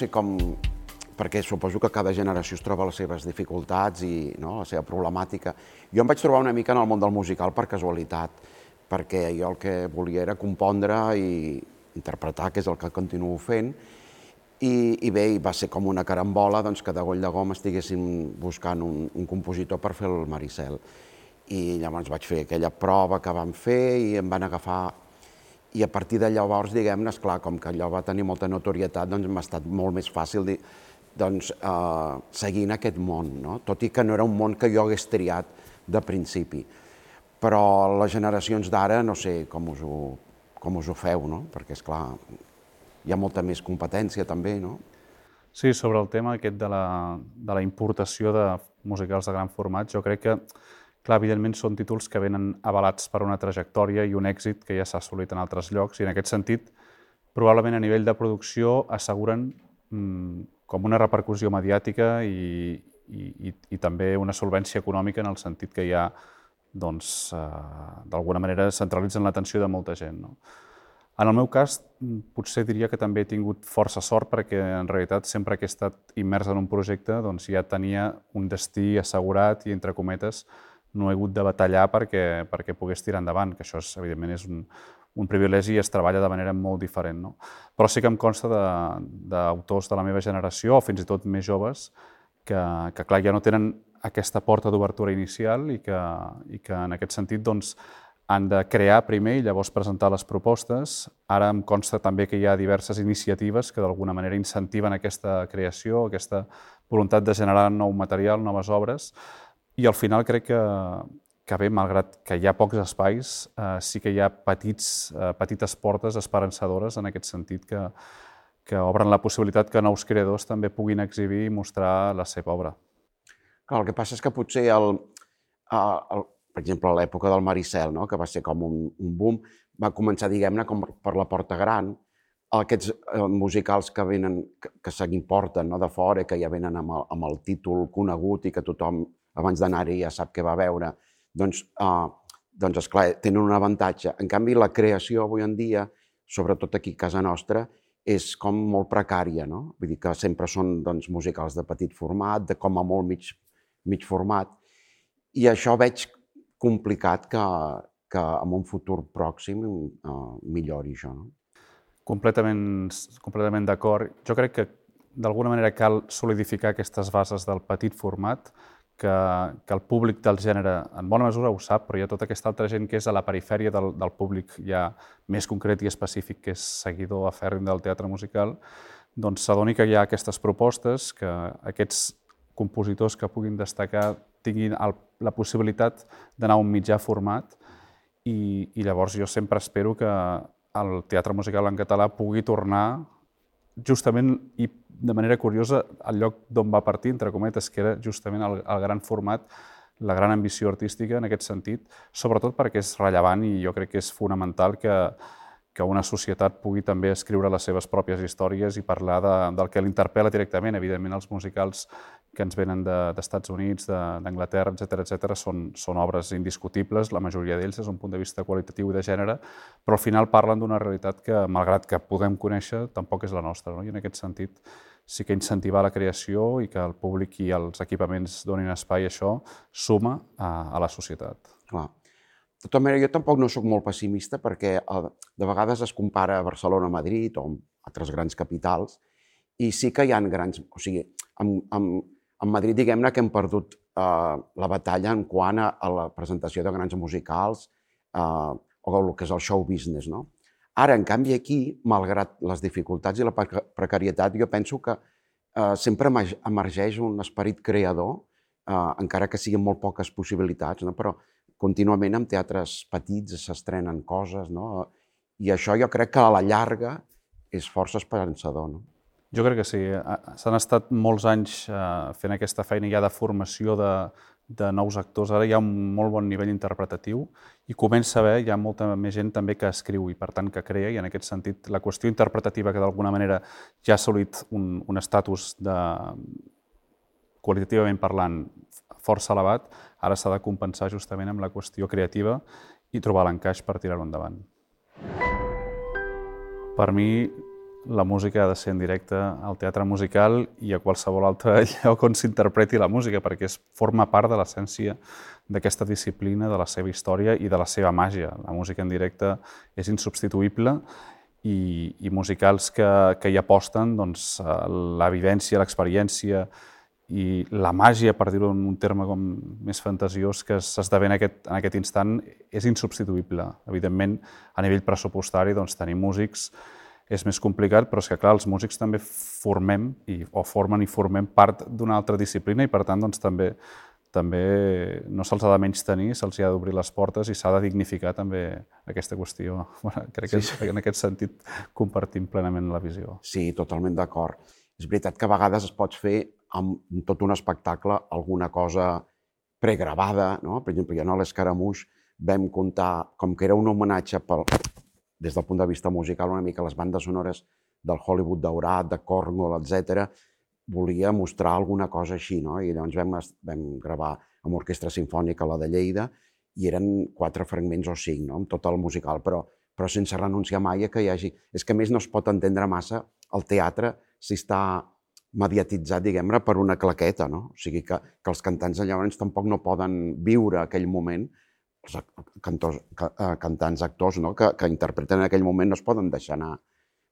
Sé com... Perquè suposo que cada generació es troba les seves dificultats i no, la seva problemàtica. Jo em vaig trobar una mica en el món del musical per casualitat, perquè jo el que volia era compondre i interpretar, que és el que continuo fent, i, i bé, va ser com una carambola doncs, que de goll de gom estiguéssim buscant un, un compositor per fer el Maricel. I llavors vaig fer aquella prova que vam fer i em van agafar i a partir de llavors, diguem-ne, esclar, com que allò va tenir molta notorietat, doncs m'ha estat molt més fàcil dir, doncs, eh, seguir en aquest món, no? tot i que no era un món que jo hagués triat de principi. Però les generacions d'ara, no sé com us, ho, com us ho feu, no? perquè, és clar, hi ha molta més competència també, no? Sí, sobre el tema aquest de la, de la importació de musicals de gran format, jo crec que Clar, evidentment són títols que venen avalats per una trajectòria i un èxit que ja s'ha assolit en altres llocs i en aquest sentit probablement a nivell de producció asseguren mmm, com una repercussió mediàtica i, i, i, i també una solvència econòmica en el sentit que ja doncs, eh, d'alguna manera centralitzen l'atenció de molta gent. No? En el meu cas, potser diria que també he tingut força sort perquè en realitat sempre que he estat immers en un projecte doncs ja tenia un destí assegurat i, entre cometes, no he hagut de batallar perquè, perquè pogués tirar endavant, que això és, evidentment és un, un privilegi i es treballa de manera molt diferent. No? Però sí que em consta d'autors de, de la meva generació, o fins i tot més joves, que, que clar, ja no tenen aquesta porta d'obertura inicial i que, i que en aquest sentit doncs, han de crear primer i llavors presentar les propostes. Ara em consta també que hi ha diverses iniciatives que d'alguna manera incentiven aquesta creació, aquesta voluntat de generar nou material, noves obres, i al final crec que, que bé, malgrat que hi ha pocs espais, eh, sí que hi ha petits, eh, petites portes esperançadores en aquest sentit que, que obren la possibilitat que nous creadors també puguin exhibir i mostrar la seva obra. Clar, el que passa és que potser, el, el, per exemple, a l'època del Maricel, no? que va ser com un, un boom, va començar, diguem-ne, com per la porta gran, aquests eh, musicals que venen, que, que s'importen no? de fora, que ja venen amb el, amb el títol conegut i que tothom abans d'anar-hi ja sap què va veure, doncs, eh, doncs esclar, tenen un avantatge. En canvi, la creació avui en dia, sobretot aquí a casa nostra, és com molt precària, no? Vull dir que sempre són doncs, musicals de petit format, de com a molt mig, mig format, i això veig complicat que, que en un futur pròxim uh, millori això. No? Completament, completament d'acord. Jo crec que d'alguna manera cal solidificar aquestes bases del petit format, que, que el públic del gènere en bona mesura ho sap, però hi ha tota aquesta altra gent que és a la perifèria del, del públic ja més concret i específic, que és seguidor afèrrim del teatre musical, doncs s'adoni que hi ha aquestes propostes, que aquests compositors que puguin destacar tinguin el, la possibilitat d'anar a un mitjà format. I, i llavors jo sempre espero que el teatre musical en català pugui tornar justament i de manera curiosa el lloc d'on va partir, entre cometes, que era justament el, el gran format, la gran ambició artística en aquest sentit, sobretot perquè és rellevant i jo crec que és fonamental que, que una societat pugui també escriure les seves pròpies històries i parlar de, del que l'interpel·la directament. Evidentment, els musicals que ens venen d'Estats de, Units, d'Anglaterra, etc etc són, són obres indiscutibles, la majoria d'ells des d'un punt de vista qualitatiu i de gènere, però al final parlen d'una realitat que, malgrat que podem conèixer, tampoc és la nostra. No? I en aquest sentit sí que incentivar la creació i que el públic i els equipaments donin espai a això suma a, a la societat. Clar. De tota manera, jo tampoc no sóc molt pessimista perquè de vegades es compara a Barcelona a Madrid o a altres grans capitals i sí que hi ha grans... O sigui, amb, amb, en Madrid, diguem-ne que hem perdut eh, la batalla en quant a, a la presentació de grans musicals eh, o el que és el show business, no? Ara, en canvi, aquí, malgrat les dificultats i la precarietat, jo penso que eh, sempre emergeix un esperit creador, eh, encara que siguin molt poques possibilitats, no? però contínuament en teatres petits s'estrenen coses, no? i això jo crec que a la llarga és força esperançador. No? Jo crec que sí. S'han estat molts anys eh, fent aquesta feina ja de formació de, de nous actors. Ara hi ha un molt bon nivell interpretatiu i comença a haver, hi ha molta més gent també que escriu i per tant que crea i en aquest sentit la qüestió interpretativa que d'alguna manera ja ha assolit un, un estatus de, qualitativament parlant força elevat, ara s'ha de compensar justament amb la qüestió creativa i trobar l'encaix per tirar-ho endavant. Per mi, la música ha de ser en directe al teatre musical i a qualsevol altre lloc on s'interpreti la música, perquè es forma part de l'essència d'aquesta disciplina, de la seva història i de la seva màgia. La música en directe és insubstituïble i, i musicals que, que hi aposten, doncs, la vivència, l'experiència i la màgia, per dir-ho en un terme com més fantasiós, que s'esdevé en, aquest, en aquest instant, és insubstituïble. Evidentment, a nivell pressupostari, doncs, tenir músics és més complicat, però és que, clar, els músics també formem, i, o formen i formem part d'una altra disciplina i, per tant, doncs, també també no se'ls ha de menys tenir, se'ls ha d'obrir les portes i s'ha de dignificar també aquesta qüestió. Bueno, crec que sí, sí. en aquest sentit compartim plenament la visió. Sí, totalment d'acord. És veritat que a vegades es pot fer amb tot un espectacle alguna cosa pregravada, no? Per exemple, jo a l'Escaramuix vam comptar, com que era un homenatge pel, des del punt de vista musical una mica les bandes sonores del Hollywood daurat, de Cornwall, etc. volia mostrar alguna cosa així, no? I llavors vam, vam gravar amb Orquestra Simfònica la de Lleida i eren quatre fragments o cinc, no? amb tot el musical, però, però sense renunciar mai a que hi hagi... És que més no es pot entendre massa el teatre si està mediatitzat, diguem-ne, per una claqueta, no? O sigui que, que els cantants llavors tampoc no poden viure aquell moment els cantors, eh, cantants, actors no? que, que interpreten en aquell moment no es poden deixar anar.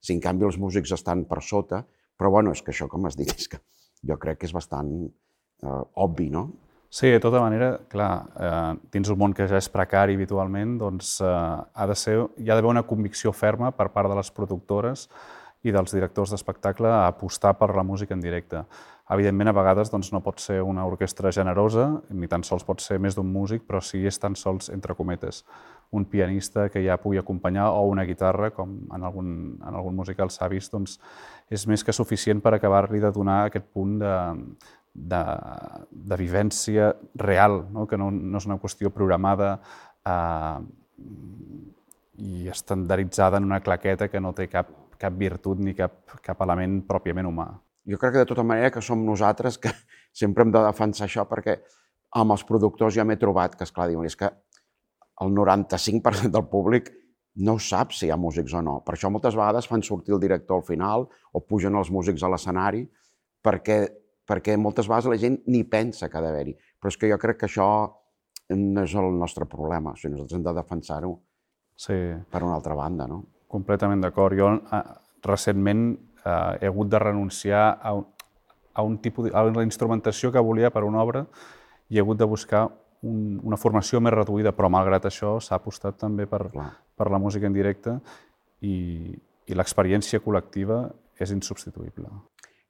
Si en canvi els músics estan per sota, però bueno, és que això, com es diu, és que jo crec que és bastant eh, obvi, no? Sí, de tota manera, clar, eh, dins un món que ja és precari habitualment, doncs eh, ha de ser, hi ha d'haver una convicció ferma per part de les productores i dels directors d'espectacle a apostar per la música en directe. Evidentment, a vegades doncs, no pot ser una orquestra generosa, ni tan sols pot ser més d'un músic, però sí és tan sols, entre cometes, un pianista que ja pugui acompanyar o una guitarra, com en algun, en algun musical s'ha vist, doncs, és més que suficient per acabar-li de donar aquest punt de, de, de vivència real, no? que no, no és una qüestió programada eh, i estandarditzada en una claqueta que no té cap, cap virtut ni cap, cap element pròpiament humà jo crec que de tota manera que som nosaltres que sempre hem de defensar això perquè amb els productors ja m'he trobat que, esclar, diuen, és que el 95% del públic no sap si hi ha músics o no. Per això moltes vegades fan sortir el director al final o pugen els músics a l'escenari perquè, perquè moltes vegades la gent ni pensa que ha d'haver-hi. Però és que jo crec que això no és el nostre problema. O sigui, nosaltres hem de defensar-ho sí. per una altra banda, no? Completament d'acord. Jo eh, recentment he hagut de renunciar a, un, a, un tipus, a la instrumentació que volia per una obra i he hagut de buscar un, una formació més reduïda, però malgrat això s'ha apostat també per, per la música en directe i, i l'experiència col·lectiva és insubstituïble.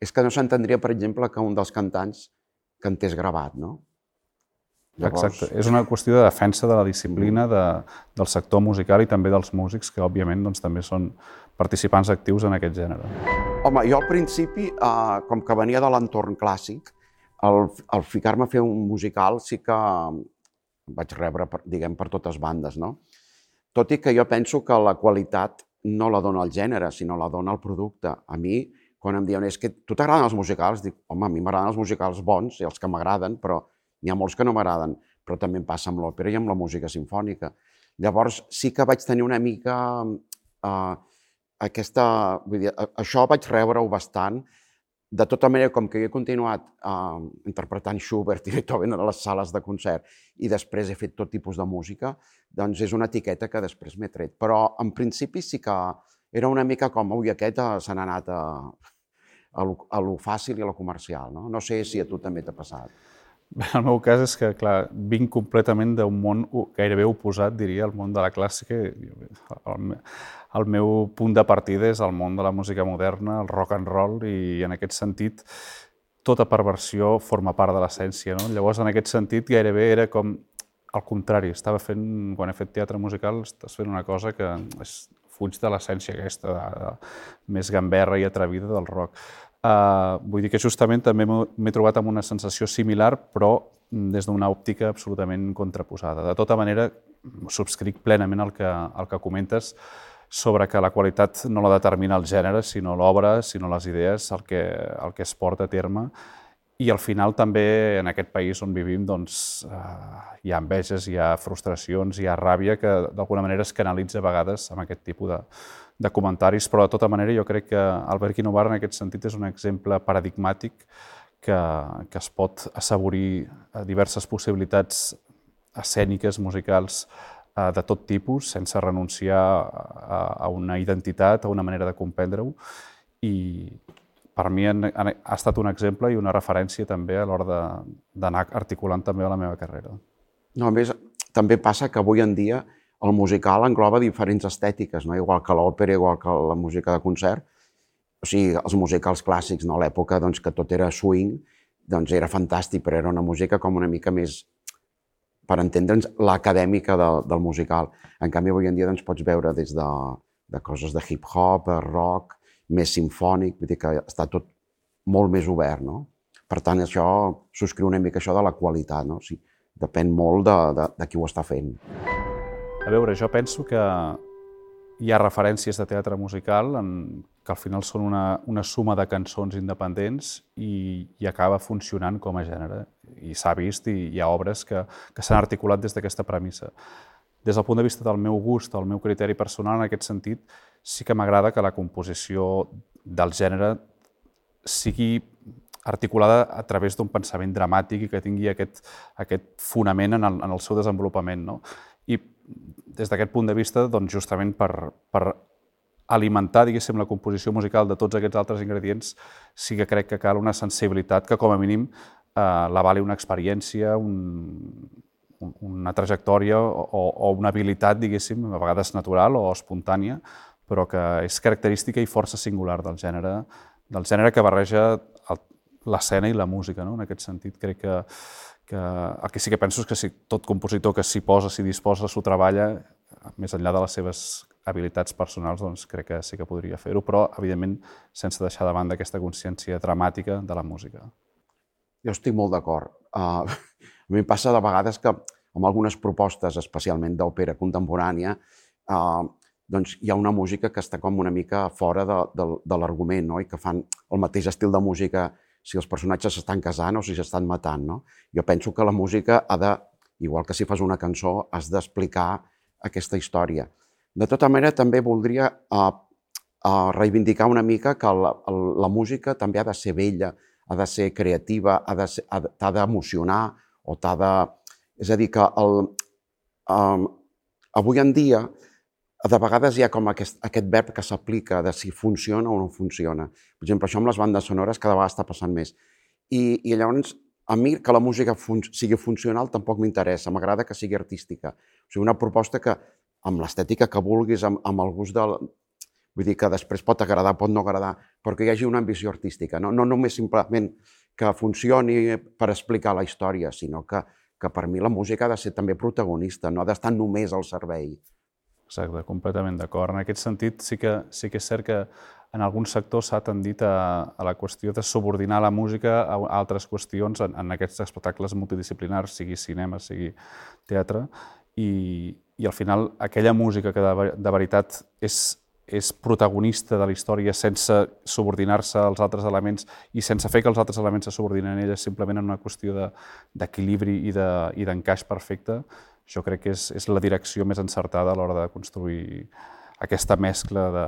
És que no s'entendria, per exemple, que un dels cantants cantés gravat, no? Llavors... Exacte. És una qüestió de defensa de la disciplina de, del sector musical i també dels músics, que òbviament doncs, també són participants actius en aquest gènere. Home, jo al principi, eh, com que venia de l'entorn clàssic, al, al ficar-me a fer un musical sí que vaig rebre, per, diguem, per totes bandes, no? Tot i que jo penso que la qualitat no la dona el gènere, sinó la dona el producte. A mi, quan em diuen, és que tu t'agraden els musicals, dic, home, a mi m'agraden els musicals bons i els que m'agraden, però N'hi ha molts que no m'agraden, però també em passa amb l'òpera i amb la música sinfònica. Llavors, sí que vaig tenir una mica uh, aquesta... Vull dir, això vaig rebre-ho bastant. De tota manera, com que he continuat uh, interpretant Schubert i Beethoven a les sales de concert i després he fet tot tipus de música, doncs és una etiqueta que després m'he tret. Però en principi sí que era una mica com, ui, aquest se n'ha anat a, a, lo, a lo fàcil i a lo comercial. No, no sé si a tu també t'ha passat. El meu cas és que, clar, vinc completament d'un món gairebé oposat, diria, al món de la clàssica. El, meu punt de partida és el món de la música moderna, el rock and roll, i en aquest sentit tota perversió forma part de l'essència. No? Llavors, en aquest sentit, gairebé era com al contrari. Estava fent, quan he fet teatre musical, estàs fent una cosa que és, fuig de l'essència aquesta, de, de, més gamberra i atrevida del rock. Uh, vull dir que justament també m'he trobat amb una sensació similar, però des d'una òptica absolutament contraposada. De tota manera, subscric plenament el que, el que comentes sobre que la qualitat no la determina el gènere, sinó l'obra, sinó les idees, el que, el que es porta a terme. I al final també en aquest país on vivim doncs, eh, hi ha enveges, hi ha frustracions, hi ha ràbia que d'alguna manera es canalitza a vegades amb aquest tipus de, de comentaris, però de tota manera jo crec que Albert Quinovar en aquest sentit és un exemple paradigmàtic que, que es pot assaborir a diverses possibilitats escèniques, musicals, eh, de tot tipus, sense renunciar a, a una identitat, a una manera de comprendre-ho, i per mi ha estat un exemple i una referència també a l'hora d'anar articulant també la meva carrera. No, a més, també passa que avui en dia el musical engloba diferents estètiques, no? igual que l'òpera, igual que la música de concert. O sigui, els musicals clàssics, no? a l'època doncs, que tot era swing, doncs era fantàstic, però era una música com una mica més, per entendre'ns, l'acadèmica de, del musical. En canvi, avui en dia doncs, pots veure des de, de coses de hip-hop, rock, més sinfònic, vull dir que està tot molt més obert, no? Per tant, això subscriu una mica això de la qualitat, no? O sigui, depèn molt de, de, de qui ho està fent. A veure, jo penso que hi ha referències de teatre musical en, que al final són una, una suma de cançons independents i, i acaba funcionant com a gènere. I s'ha vist i hi ha obres que, que s'han articulat des d'aquesta premissa. Des del punt de vista del meu gust, el meu criteri personal, en aquest sentit, sí que m'agrada que la composició del gènere sigui articulada a través d'un pensament dramàtic i que tingui aquest, aquest fonament en el, en el seu desenvolupament. No? Des d'aquest punt de vista, doncs, justament per, per alimentar, diguéssim, la composició musical de tots aquests altres ingredients, sí que crec que cal una sensibilitat que, com a mínim, eh, la vali una experiència, un, una trajectòria o, o una habilitat, diguéssim, a vegades natural o espontània, però que és característica i força singular del gènere, del gènere que barreja l'escena i la música. No? En aquest sentit, crec que que el que sí que penso és que si tot compositor que s'hi posa, s'hi disposa, s'ho treballa, més enllà de les seves habilitats personals, doncs crec que sí que podria fer-ho, però, evidentment, sense deixar de banda aquesta consciència dramàtica de la música. Jo estic molt d'acord. Uh, a mi em passa de vegades que amb algunes propostes, especialment d'òpera contemporània, uh, doncs hi ha una música que està com una mica fora de, de, de l'argument, no? i que fan el mateix estil de música si els personatges s'estan casant o si s'estan matant. No? Jo penso que la música ha de, igual que si fas una cançó, has d'explicar aquesta història. De tota manera, també voldria uh, uh, reivindicar una mica que la, la música també ha de ser bella, ha de ser creativa, ha d'emocionar o t'ha de... És a dir, que el, um, avui en dia de vegades hi ha com aquest, aquest verb que s'aplica de si funciona o no funciona. Per exemple, això amb les bandes sonores cada vegada està passant més. I, i llavors, a mi que la música fun sigui funcional tampoc m'interessa, m'agrada que sigui artística. O sigui, una proposta que, amb l'estètica que vulguis, amb, amb el gust del... Vull dir que després pot agradar, pot no agradar, però que hi hagi una ambició artística. No, no només simplement que funcioni per explicar la història, sinó que, que per mi la música ha de ser també protagonista, no ha d'estar només al servei. Exacte, completament d'acord. En aquest sentit, sí que, sí que és cert que en alguns sectors s'ha tendit a, a la qüestió de subordinar la música a altres qüestions en, en aquests espectacles multidisciplinars, sigui cinema, sigui teatre, i, i al final aquella música que de, de veritat és, és protagonista de la història sense subordinar-se als altres elements i sense fer que els altres elements se subordinen a ella simplement en una qüestió d'equilibri de, i d'encaix de, perfecte, jo crec que és, és la direcció més encertada a l'hora de construir aquesta mescla de,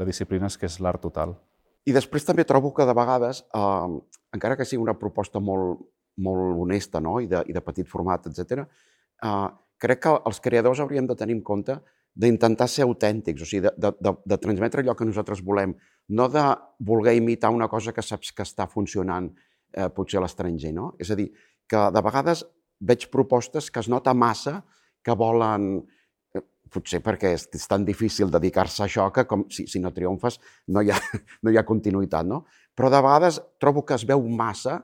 de disciplines que és l'art total. I després també trobo que de vegades, eh, encara que sigui una proposta molt, molt honesta no? I, de, i de petit format, etc, eh, crec que els creadors hauríem de tenir en compte d'intentar ser autèntics, o sigui, de, de, de, de transmetre allò que nosaltres volem, no de voler imitar una cosa que saps que està funcionant eh, potser a l'estranger, no? És a dir, que de vegades veig propostes que es nota massa que volen eh, potser perquè és, és tan difícil dedicar-se a això que com, si, si no triomfes no hi, ha, no hi ha continuïtat, no? Però de vegades trobo que es veu massa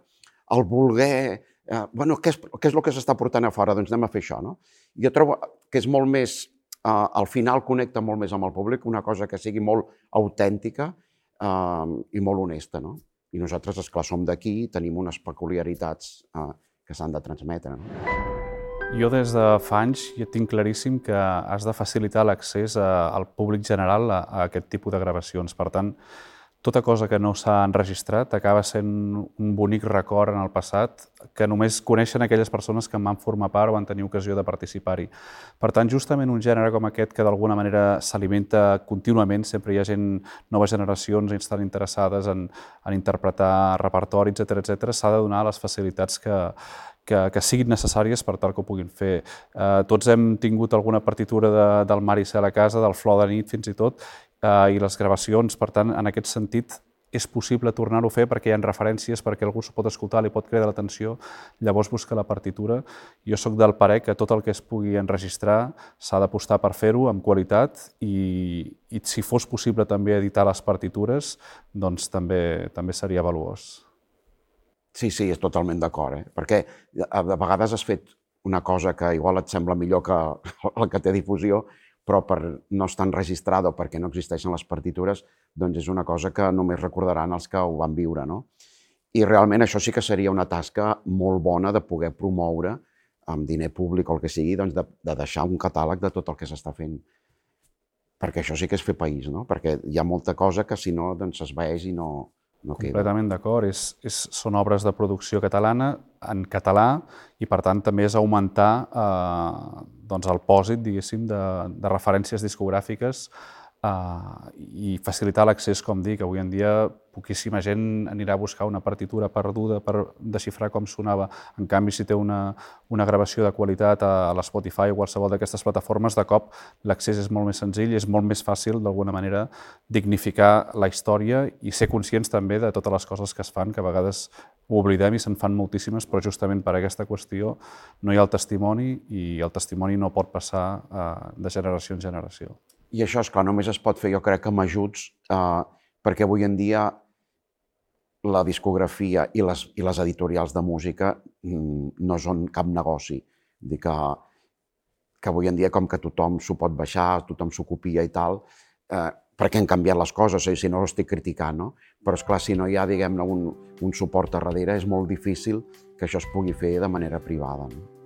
el voler... Eh, bueno, què és, què és el que s'està portant a fora? Doncs anem a fer això, no? Jo trobo que és molt més... Eh, al final connecta molt més amb el públic, una cosa que sigui molt autèntica eh, i molt honesta, no? I nosaltres, esclar, som d'aquí, tenim unes peculiaritats eh, que s'han de transmetre. No? Jo des de fa anys ja tinc claríssim que has de facilitar l'accés al públic general a, a aquest tipus de gravacions. Per tant, tota cosa que no s'ha enregistrat acaba sent un bonic record en el passat que només coneixen aquelles persones que en van formar part o van tenir ocasió de participar-hi. Per tant, justament un gènere com aquest que d'alguna manera s'alimenta contínuament, sempre hi ha gent, noves generacions estan interessades en, en interpretar repertori, etc etc, s'ha de donar les facilitats que, que, que siguin necessàries per tal que ho puguin fer. Eh, tots hem tingut alguna partitura de, del Maricel a casa, del Flor de nit fins i tot, eh, i les gravacions. Per tant, en aquest sentit, és possible tornar-ho a fer perquè hi ha referències, perquè algú s'ho pot escoltar, li pot cridar l'atenció, llavors busca la partitura. Jo sóc del parer que tot el que es pugui enregistrar s'ha d'apostar per fer-ho amb qualitat i, i si fos possible també editar les partitures, doncs també, també seria valuós. Sí, sí, és totalment d'acord, eh? perquè a vegades has fet una cosa que igual et sembla millor que la que té difusió, però per no estar enregistrada o perquè no existeixen les partitures, doncs és una cosa que només recordaran els que ho van viure. No? I realment això sí que seria una tasca molt bona de poder promoure amb diner públic o el que sigui, doncs de, de deixar un catàleg de tot el que s'està fent. Perquè això sí que és fer país, no? perquè hi ha molta cosa que si no doncs s'esvaeix i no, no. Completament d'acord. És, és, són obres de producció catalana en català i, per tant, també és augmentar eh, doncs el pòsit, diguéssim, de, de referències discogràfiques uh, i facilitar l'accés, com dic, avui en dia poquíssima gent anirà a buscar una partitura perduda per desxifrar com sonava. En canvi, si té una, una gravació de qualitat a, a l'Spotify o qualsevol d'aquestes plataformes, de cop l'accés és molt més senzill i és molt més fàcil, d'alguna manera, dignificar la història i ser conscients també de totes les coses que es fan, que a vegades ho oblidem i se'n fan moltíssimes, però justament per aquesta qüestió no hi ha el testimoni i el testimoni no pot passar uh, de generació en generació. I això, és clar, només es pot fer, jo crec, amb ajuts, eh, perquè avui en dia la discografia i les, i les editorials de música mm, no són cap negoci. Dir que, que avui en dia, com que tothom s'ho pot baixar, tothom s'ho copia i tal, eh, perquè han canviat les coses, i si no ho estic criticant, no? Però, és clar si no hi ha, diguem-ne, un, un suport a darrere, és molt difícil que això es pugui fer de manera privada. No?